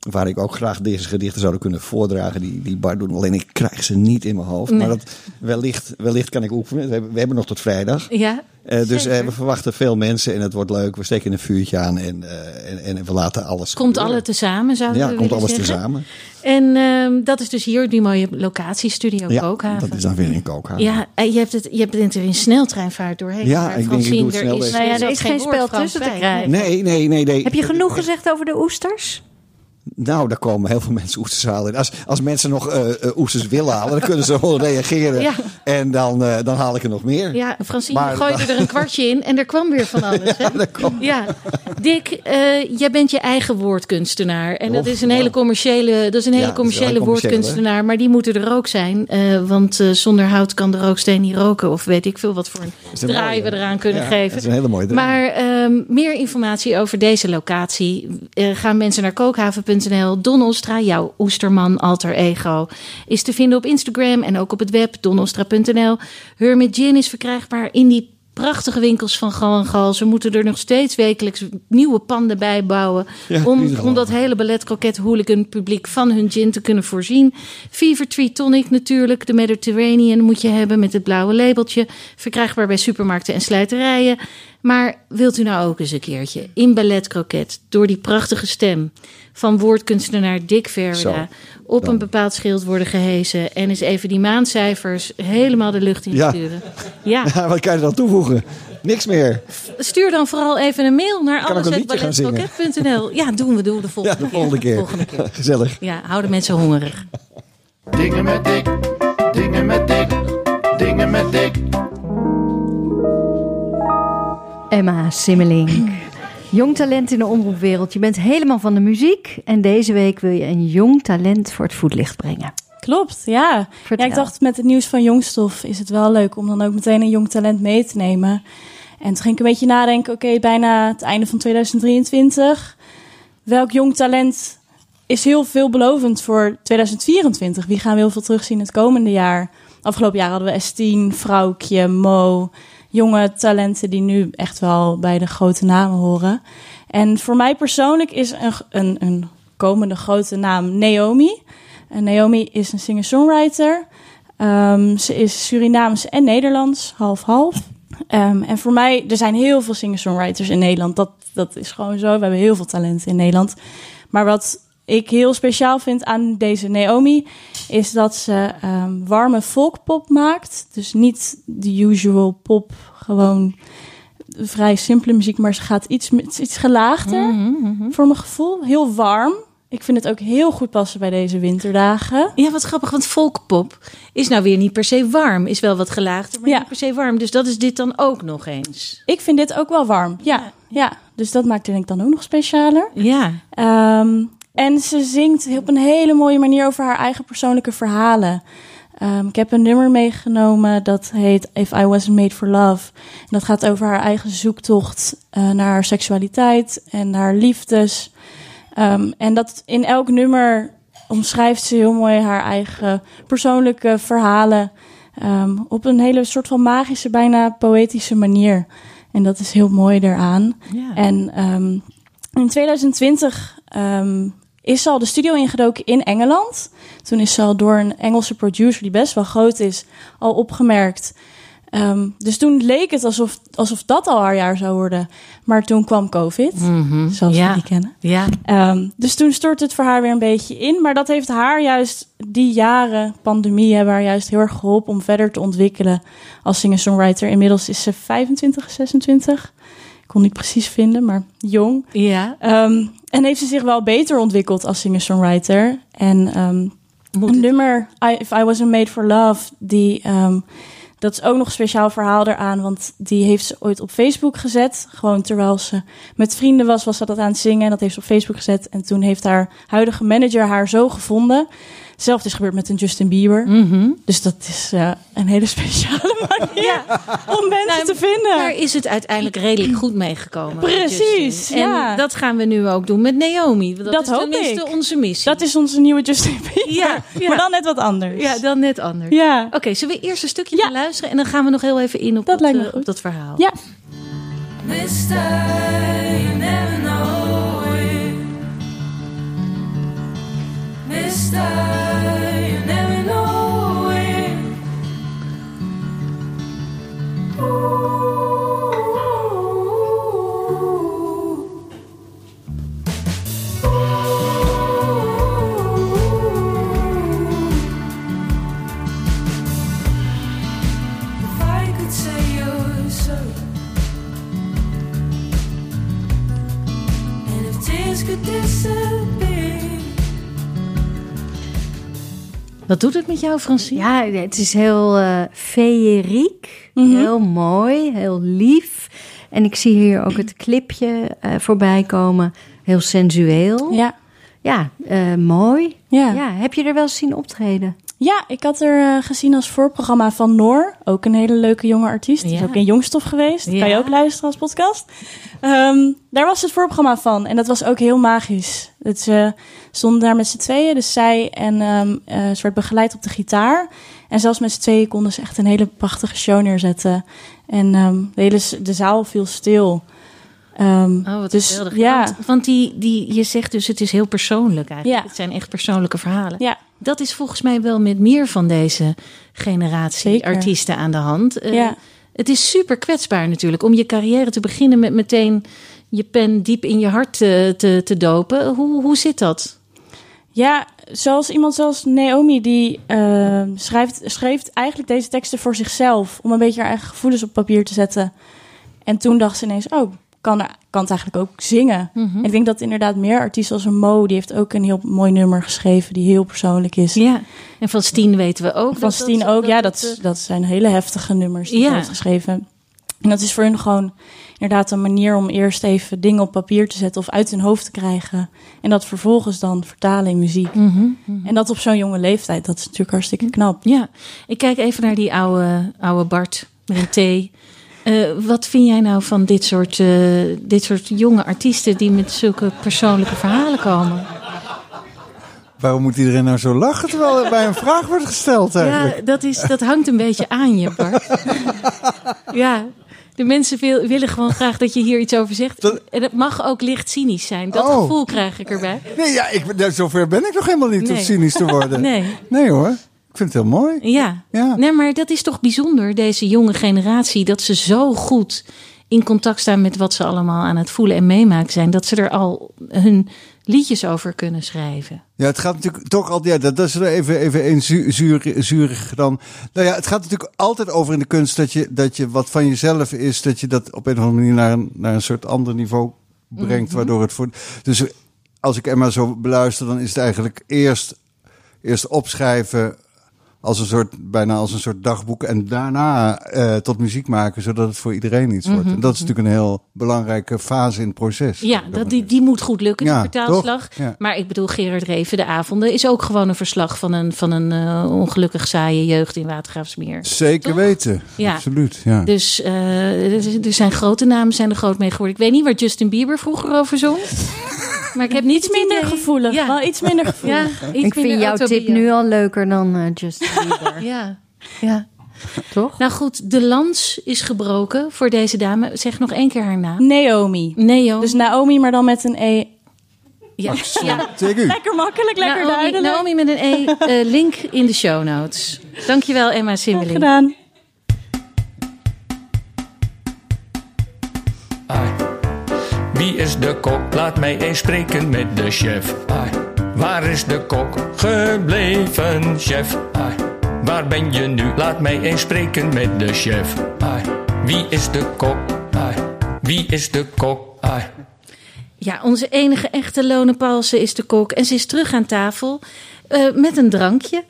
waar ik ook graag deze gedichten zouden kunnen voordragen die, die Bart doen. Alleen ik krijg ze niet in mijn hoofd. Maar dat, wellicht, wellicht kan ik oefenen. We hebben, we hebben nog tot vrijdag. Ja, Eh, dus eh, we verwachten veel mensen en het wordt leuk. We steken een vuurtje aan en, eh, en, en we laten alles. Komt gebeuren. alle tezamen, zouden Ja, we komt alles zeggen. tezamen. En ehm, dat is dus hier die mooie locatie, Studio Ja, Kookhaven. dat is dan weer in Kookhaven. Ja, je hebt het, je hebt het er in sneltreinvaart doorheen. Ja, ik denk, ik Francine, doe het er snel is- Nou ja, er is geen spel tussen te krijgen. Nee, nee, nee, nee. Heb je genoeg gezegd over de oesters? Nou, daar komen heel veel mensen oesters halen. En Als, als mensen nog eh, eh, oesters willen halen, dan kunnen ze gewoon *laughs* reageren. Ja. En dan, eh, dan haal ik er nog meer. Ja, Francine Maar- gooide er een kwartje in en er kwam weer van alles. *laughs* Hè? dat kwam- Ja, Dick, jij bent je eigen woordkunstenaar. En dat is een hele commerciële, dat is een hele Ja, commerciële woordkunstenaar. Maar die moeten er ook zijn. want zonder hout kan de rooksteen niet roken. Of weet ik veel wat voor een draai mooie. we eraan kunnen Ja, geven. dat is een hele mooie draai. Maar ehm, meer informatie over deze locatie. gaan mensen naar kookhaven.nl. Don Ostra, jouw oesterman alter ego, is te vinden op Instagram en ook op het web donostra.nl. Hermit Gin is verkrijgbaar in die prachtige winkels van Gal en Gal. Ze moeten er nog steeds wekelijks nieuwe panden bij bouwen. Om, om dat hele ballet croquet hooligan publiek van hun gin te kunnen voorzien. Fever Tree Tonic natuurlijk. De Mediterranean moet je hebben met het blauwe labeltje. Verkrijgbaar bij supermarkten en slijterijen. Maar wilt u nou ook eens een keertje in ballet croquet door die prachtige stem van woordkunstenaar Dick Verweda Zo, op dan. een bepaald schild worden gehezen en eens even die maandcijfers helemaal de lucht in Ja. sturen. Ja, Ja, *laughs* wat kan je dan toevoegen? Niks meer. stuur dan vooral even een mail naar allesballetcroquet.nl. Ja, doen we, doen we de Ja, volgende de volgende keer. Volgende keer. *laughs* Gezellig. Ja, houden mensen hongerig. Dingen met dik, dingen met dik, dingen met dik. Emma Simmelink. Jong talent in de omroepwereld. Je bent helemaal van de muziek. En deze week wil je een jong talent voor het voetlicht brengen. Klopt, ja. Vertel. Ja, ik dacht met het nieuws van Jongstof is het wel leuk om dan ook meteen een jong talent mee te nemen. En toen ging ik een beetje nadenken, oké, bijna het einde van 2023. Welk jong talent is heel veelbelovend voor 2024. Wie gaan we heel veel terugzien het komende jaar? Afgelopen jaar hadden we S10, Vrouwtje, Mo. Jonge talenten die nu echt wel bij de grote namen horen. En voor mij persoonlijk is een, een, een komende grote naam Naomi. En Naomi is een singer-songwriter. Ehm, ze is Surinaams en Nederlands, half-half. Ehm, en voor mij, er zijn heel veel singer-songwriters in Nederland. Dat, dat is gewoon zo. We hebben heel veel talenten in Nederland. Maar wat ik heel speciaal vind aan deze Naomi, is dat ze ehm, warme folkpop maakt. Dus niet de usual pop, gewoon vrij simpele muziek, maar ze gaat iets, iets gelaagder voor mijn gevoel. Heel warm. Ik vind het ook heel goed passen bij deze winterdagen. Ja, wat grappig, want folkpop is nou weer niet per se warm. Is wel wat gelaagd, maar Ja. niet per se warm. Dus dat is dit dan ook nog eens. Ik vind dit ook wel warm. Ja, ja. dus dat maakt het denk ik dan ook nog specialer. Ja, Ehm, en ze zingt op een hele mooie manier over haar eigen persoonlijke verhalen. Ehm, ik heb een nummer meegenomen dat heet If I Wasn't Made for Love. En dat gaat over haar eigen zoektocht eh, naar haar seksualiteit en haar liefdes. Ehm, en dat in elk nummer omschrijft ze heel mooi haar eigen persoonlijke verhalen. ehm, op een hele soort van magische, bijna poëtische manier. En dat is heel mooi eraan. ja. En in 2020 ehm, is ze al de studio ingedoken in Engeland. Toen is ze al door een Engelse producer, die best wel groot is, al opgemerkt. Ehm, dus toen leek het alsof, alsof dat al haar jaar zou worden. Maar toen kwam COVID, zoals Ja. we die kennen. ja. Ehm, dus toen stortte het voor haar weer een beetje in. Maar dat heeft haar juist, die jaren pandemie, hebben haar juist heel erg geholpen om verder te ontwikkelen als singer-songwriter. Inmiddels is ze 25, 26. Ik kon niet precies vinden, maar jong. ja. Ehm, en heeft ze zich wel beter ontwikkeld als singer-songwriter. En Moet een het- nummer, I, If I Wasn't Made for Love, die, ehm, dat is ook nog een speciaal verhaal eraan. Want die heeft ze ooit op Facebook gezet. Gewoon terwijl ze met vrienden was, was ze dat aan het zingen. En dat heeft ze op Facebook gezet. En toen heeft haar huidige manager haar zo gevonden. Hetzelfde is gebeurd met een Justin Bieber. Mhm. Dus dat is eh, een hele speciale *laughs* manier om mensen Nou, te vinden. Daar is het uiteindelijk redelijk goed meegekomen. Precies, ja. En dat gaan we nu ook doen met Naomi. Dat, Dat is hoop tenminste ik. onze missie. Dat is onze nieuwe Justin Bieber. Ja, *laughs* ja. Maar dan net wat anders. Ja, dan net anders. Ja. Oké, zullen we eerst een stukje Ja. gaan luisteren en dan gaan we nog heel even in op Dat dat, lijkt me eh, goed. op dat verhaal. Ja. Mister, you never know Ooh. Wat doet het met jou, Francine? Ja, het is heel eh feeriek, Mhm. heel mooi, heel lief. En ik zie hier ook het clipje eh, voorbij komen. Heel sensueel. Ja. Ja, eh, mooi. Ja. Ja, heb je er wel eens zien optreden? Ja, ik had er eh, gezien als voorprogramma van Noor. Ook een hele leuke jonge artiest. Die Ja. is ook in Jongstof geweest. Ja. Kan je ook luisteren als podcast. Ehm, daar was het voorprogramma van. En dat was ook heel magisch. Het, ze stonden daar met z'n tweeën. Dus zij en ehm, eh, ze werd begeleid op de gitaar. En zelfs met z'n tweeën konden ze echt een hele prachtige show neerzetten. En ehm, de hele de zaal viel stil. Ehm, Oh, wat dus ja, Want, want die, die, je zegt dus het is heel persoonlijk eigenlijk. Ja. Het zijn echt persoonlijke verhalen. ja, Dat is volgens mij wel met meer van deze generatie Zeker. artiesten aan de hand. Eh, Ja. Het is super kwetsbaar natuurlijk om je carrière te beginnen met meteen je pen diep in je hart te, te, te dopen. Hoe, hoe zit dat? Ja, zoals iemand zoals Naomi, die eh, schrijft, schreef eigenlijk deze teksten voor zichzelf. Om een beetje haar eigen gevoelens op papier te zetten. En toen dacht ze ineens, oh, kan, kan het eigenlijk ook zingen. En ik denk dat inderdaad meer artiesten als een Mo, die heeft ook een heel mooi nummer geschreven, die heel persoonlijk is. Ja. En van Steen weten we ook. Van Steen dat- ook, ja, dat- dat, dat zijn hele heftige nummers die Ja. ze heeft geschreven. En dat is voor hun gewoon inderdaad een manier om eerst even dingen op papier te zetten of uit hun hoofd te krijgen. En dat vervolgens dan vertalen in muziek. Mhm, En dat op zo'n jonge leeftijd, dat is natuurlijk hartstikke knap. Ja, ik kijk even naar die oude, oude Bart met een T. Eh, wat vind jij nou van dit soort, eh, dit soort jonge artiesten die met zulke persoonlijke verhalen komen? Waarom moet iedereen nou zo lachen terwijl er bij een vraag wordt gesteld eigenlijk? Ja, dat, is, dat hangt een beetje aan je, Bart. *laughs* ja, de mensen wil- willen gewoon graag dat je hier iets over zegt. Dat- En het mag ook licht cynisch zijn. Dat Oh. gevoel krijg ik erbij. Nee, ja, ik, zover ben ik nog helemaal niet om Nee. cynisch te *laughs* worden. Nee. Nee hoor, vind het heel mooi. Ja. Ja. Nee, maar dat is toch bijzonder, deze jonge generatie, dat ze zo goed in contact staan met wat ze allemaal aan het voelen en meemaken zijn, dat ze er al hun liedjes over kunnen schrijven. Ja, het gaat natuurlijk toch altijd. Ja, dat, dat is er even, even een zu- zuur, zuurig dan. Nou ja, het gaat natuurlijk altijd over in de kunst dat je, dat je wat van jezelf is, dat je dat op een of andere manier naar een, naar een soort ander niveau brengt, waardoor het voor. Dus als ik Emma zo beluister, dan is het eigenlijk eerst, eerst opschrijven als een soort, bijna als een soort dagboek en daarna eh, tot muziek maken, zodat het voor iedereen iets wordt. En dat is natuurlijk een heel belangrijke fase in het proces. Ja, dat, die, die moet goed lukken, Ja, die vertaalslag. Ja. Maar ik bedoel, Gerard Reven, de avonden, is ook gewoon een verslag van een, van een eh, ongelukkig saaie jeugd in Watergraafsmeer. Zeker Toch? weten. Ja. Absoluut. Ja. Dus eh, er- zijn grote namen zijn er groot mee geworden. Ik weet niet waar Justin Bieber vroeger over zong. *laughs* Maar ik heb niet Iets minder gevoelig. Ja. Wel iets minder gevoelig. Ja, iets Ik vind jouw tip nu al leuker dan eh, Justin. Ja, ja. Toch? Nou goed, de lans is gebroken voor deze dame. Zeg nog één keer haar naam. Naomi. Neo. Dus Naomi, maar dan met een E. ja. Lekker makkelijk, lekker Naomi, duidelijk. Naomi met een E. eh, link in de show notes. Dankjewel Emma Goed Simmeling. gedaan. Ai. Wie is de kok? Laat mij eens spreken met de chef. Ai. Waar is de kok gebleven, chef? Waar ben je nu? Laat mij eens spreken met de chef. Wie is de kok? Wie is de kok? Ja, onze enige echte Lone Paulsen is de kok. En ze is terug aan tafel eh, met een drankje.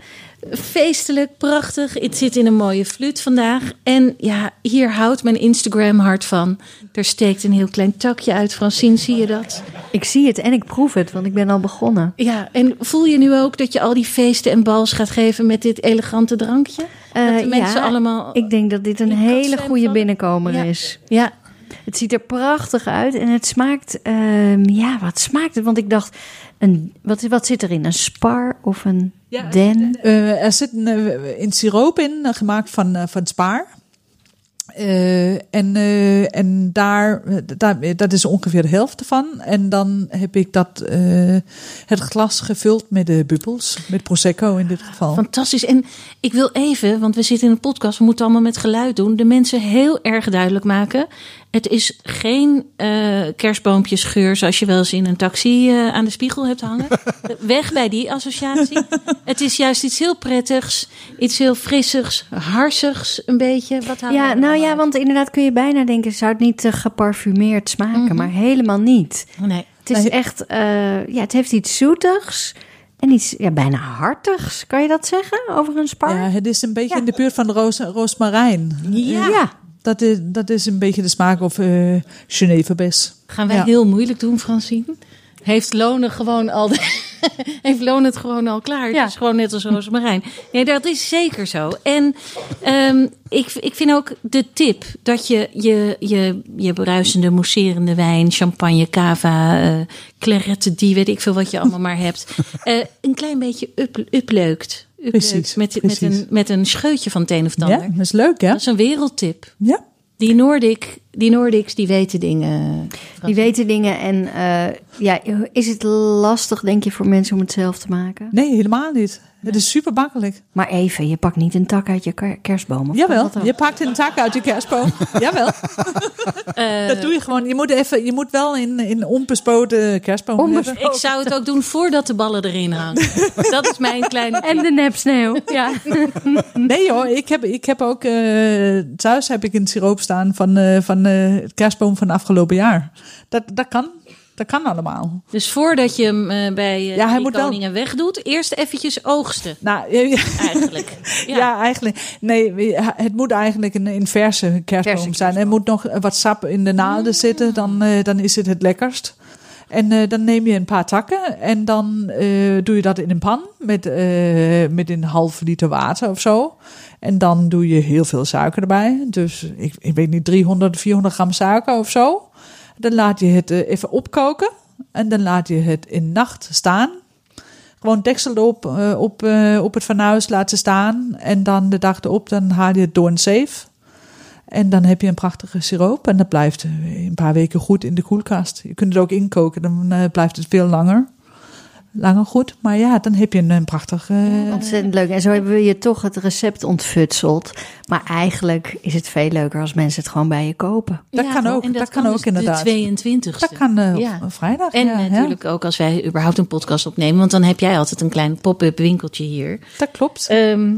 Feestelijk, prachtig. Het zit in een mooie fluit vandaag. En ja, hier houdt mijn Instagram hart van. Er steekt een heel klein takje uit. Francine, zie je dat? Ik zie het en ik proef het, want ik ben al begonnen. Ja, en voel je nu ook dat je al die feesten en bals gaat geven met dit elegante drankje? Eh, dat de mensen ja, allemaal... Ik denk dat dit een hele goede van- binnenkomer Ja. is. Ja, Het ziet er prachtig uit en het smaakt... ehm, ja, wat smaakt het? Want ik dacht, een, wat, wat zit erin? Een spar of een Ja, den? Eh, er zit een, eh, een siroop in, eh, gemaakt van, van spaar. Eh, en eh, en daar, daar, dat is ongeveer de helft ervan. En dan heb ik dat, eh, het glas gevuld met de bubbels, met Prosecco in dit geval. fantastisch. En ik wil even, want we zitten in een podcast, we moeten allemaal met geluid doen, de mensen heel erg duidelijk maken. Het is geen eh kerstboompjesgeur zoals je wel eens in een taxi eh, aan de spiegel hebt hangen. *laughs* Weg bij die associatie. Het is juist iets heel prettigs, iets heel frissigs, harsigs een beetje. Wat Ja, nou ja, uit? want inderdaad kun je bijna denken... zou het niet te geparfumeerd smaken, maar helemaal niet. Nee. Het is echt, eh, ja, het heeft iets zoetigs en iets ja, bijna hartigs. Kan je dat zeggen over een spar? ja, het is een beetje Ja. in de buurt van de roos, roosmarijn. ja. Dat is, dat is een beetje de smaak of eh Geneverbes. Gaan wij Ja. heel moeilijk doen, Francine? Heeft Lonen gewoon al de, *laughs* heeft Lonen het gewoon al klaar? Ja. Het is gewoon net als Roosmarijn. Nee, dat is zeker zo. En ehm, ik, ik vind ook de tip dat je je, je, je bruisende, mousserende wijn, champagne, cava, eh claret, die weet ik veel wat je allemaal maar hebt, *laughs* eh, een klein beetje up, upleukt. Precies, Met, met, precies. een, met een scheutje van het een of het Ja, ander. dat is leuk, hè? Dat is een wereldtip. Ja. Die, Noordic, die Noordics, die weten dingen. Die weten dingen en eh, ja, is het lastig denk je voor mensen om het zelf te maken? Nee, helemaal niet. Het is super makkelijk. Maar even, je pakt niet een tak uit je ker- kerstboom. Of Jawel, je pakt een tak uit je kerstboom. *laughs* Jawel. Eh, Dat doe je gewoon. Je moet, even, je moet wel in, in onbespoten kerstboom Onbes- hebben. Ik zou het ook doen voordat de ballen erin hangen. *laughs* Dat is mijn kleine. En de nepsneeuw. Ja. *laughs* Nee hoor, ik heb, ik heb ook... eh, thuis heb ik een siroop staan van, eh, van eh, het kerstboom van afgelopen jaar. Dat, dat kan. Dat kan allemaal. Dus voordat je hem eh, bij eh Ja, hij wel- koningen wegdoet, eerst eventjes oogsten. Nou, *laughs* ja. Eigenlijk. Ja. Ja. eigenlijk. Nee, het moet eigenlijk een, een verse kerstboom Verse zijn. Er moet nog wat sap in de naalden zitten, dan, eh, dan is het het lekkerst. En eh, dan neem je een paar takken en dan eh, doe je dat in een pan met, eh, met een half liter water of zo. En dan doe je heel veel suiker erbij. Dus ik, ik weet niet, 300, 400 gram suiker of zo. Dan laat je het eh, even opkoken en dan laat je het in nacht staan. Gewoon deksel op, eh, op, eh, op het fornuis laten staan. En dan de dag erop, dan haal je het door een zeef. En dan heb je een prachtige siroop. En dat blijft een paar weken goed in de koelkast. Je kunt het ook inkoken, dan blijft het veel langer. Langer goed. Maar ja, dan heb je een, een prachtig... eh, Ontzettend leuk. En zo hebben we je toch het recept ontfutseld. Maar eigenlijk is het veel leuker als mensen het gewoon bij je kopen. Dat kan ook, en dat kan ook dus inderdaad. De 22e. dat kan op Ja. vrijdag. En ja, ja. natuurlijk ook als wij überhaupt een podcast opnemen. Want dan heb jij altijd een klein pop-up winkeltje hier. Dat klopt. Ehm,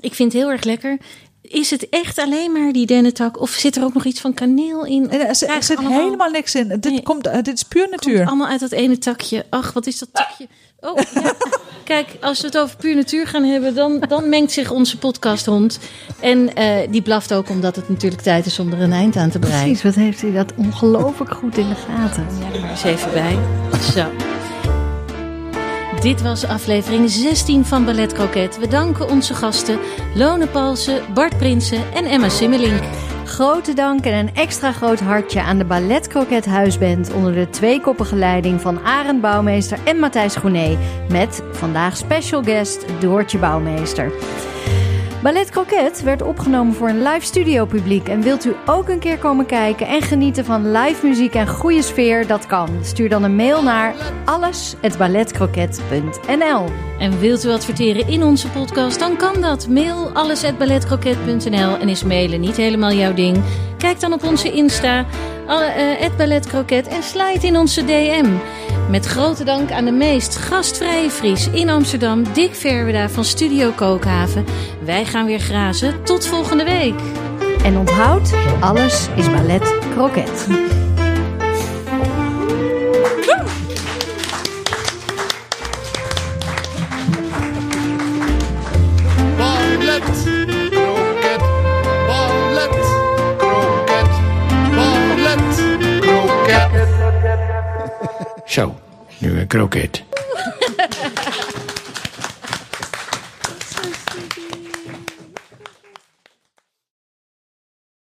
ik vind het heel erg lekker. Is het echt alleen maar die dennentak? Of zit er ook nog iets van kaneel in? Er, er zit allemaal- helemaal niks in. Dit, Nee. komt, dit is puur Komt natuur. allemaal uit dat ene takje. Ach, wat is dat takje? Oh, ja. *laughs* Kijk, als we het over puur natuur gaan hebben, dan, dan mengt zich onze podcasthond. En eh, die blaft ook omdat het natuurlijk tijd is om er een eind aan te breien. Precies, wat heeft hij dat ongelooflijk goed in de gaten. Ja, maar eens even bij. Zo. Dit was aflevering 16 van Ballet Croquet. We danken onze gasten Lone Palsen, Bart Prinsen en Emma Simmelink. Grote dank en een extra groot hartje aan de Ballet Croquet Huisband onder de tweekoppige leiding van Arend Bouwmeester en Matthijs Groené. Met vandaag special guest Doortje Bouwmeester. Ballet Croquet werd opgenomen voor een live studio publiek. En wilt u ook een keer komen kijken en genieten van live muziek en goede sfeer? Dat kan. Stuur dan een mail naar alles@balletcroquet.nl. En wilt u adverteren in onze podcast, dan kan dat. Mail alles@balletcroquet.nl en is mailen niet helemaal jouw ding? Kijk dan op onze Insta, alle, eh, @balletcroquet en slide in onze DM. Met grote dank aan de meest gastvrije Fries in Amsterdam, Dick Verweda van Studio Kookhaven. Wij gaan weer grazen. Tot volgende week. En onthoud, alles is Ballet Croquet. Ballet, kroket.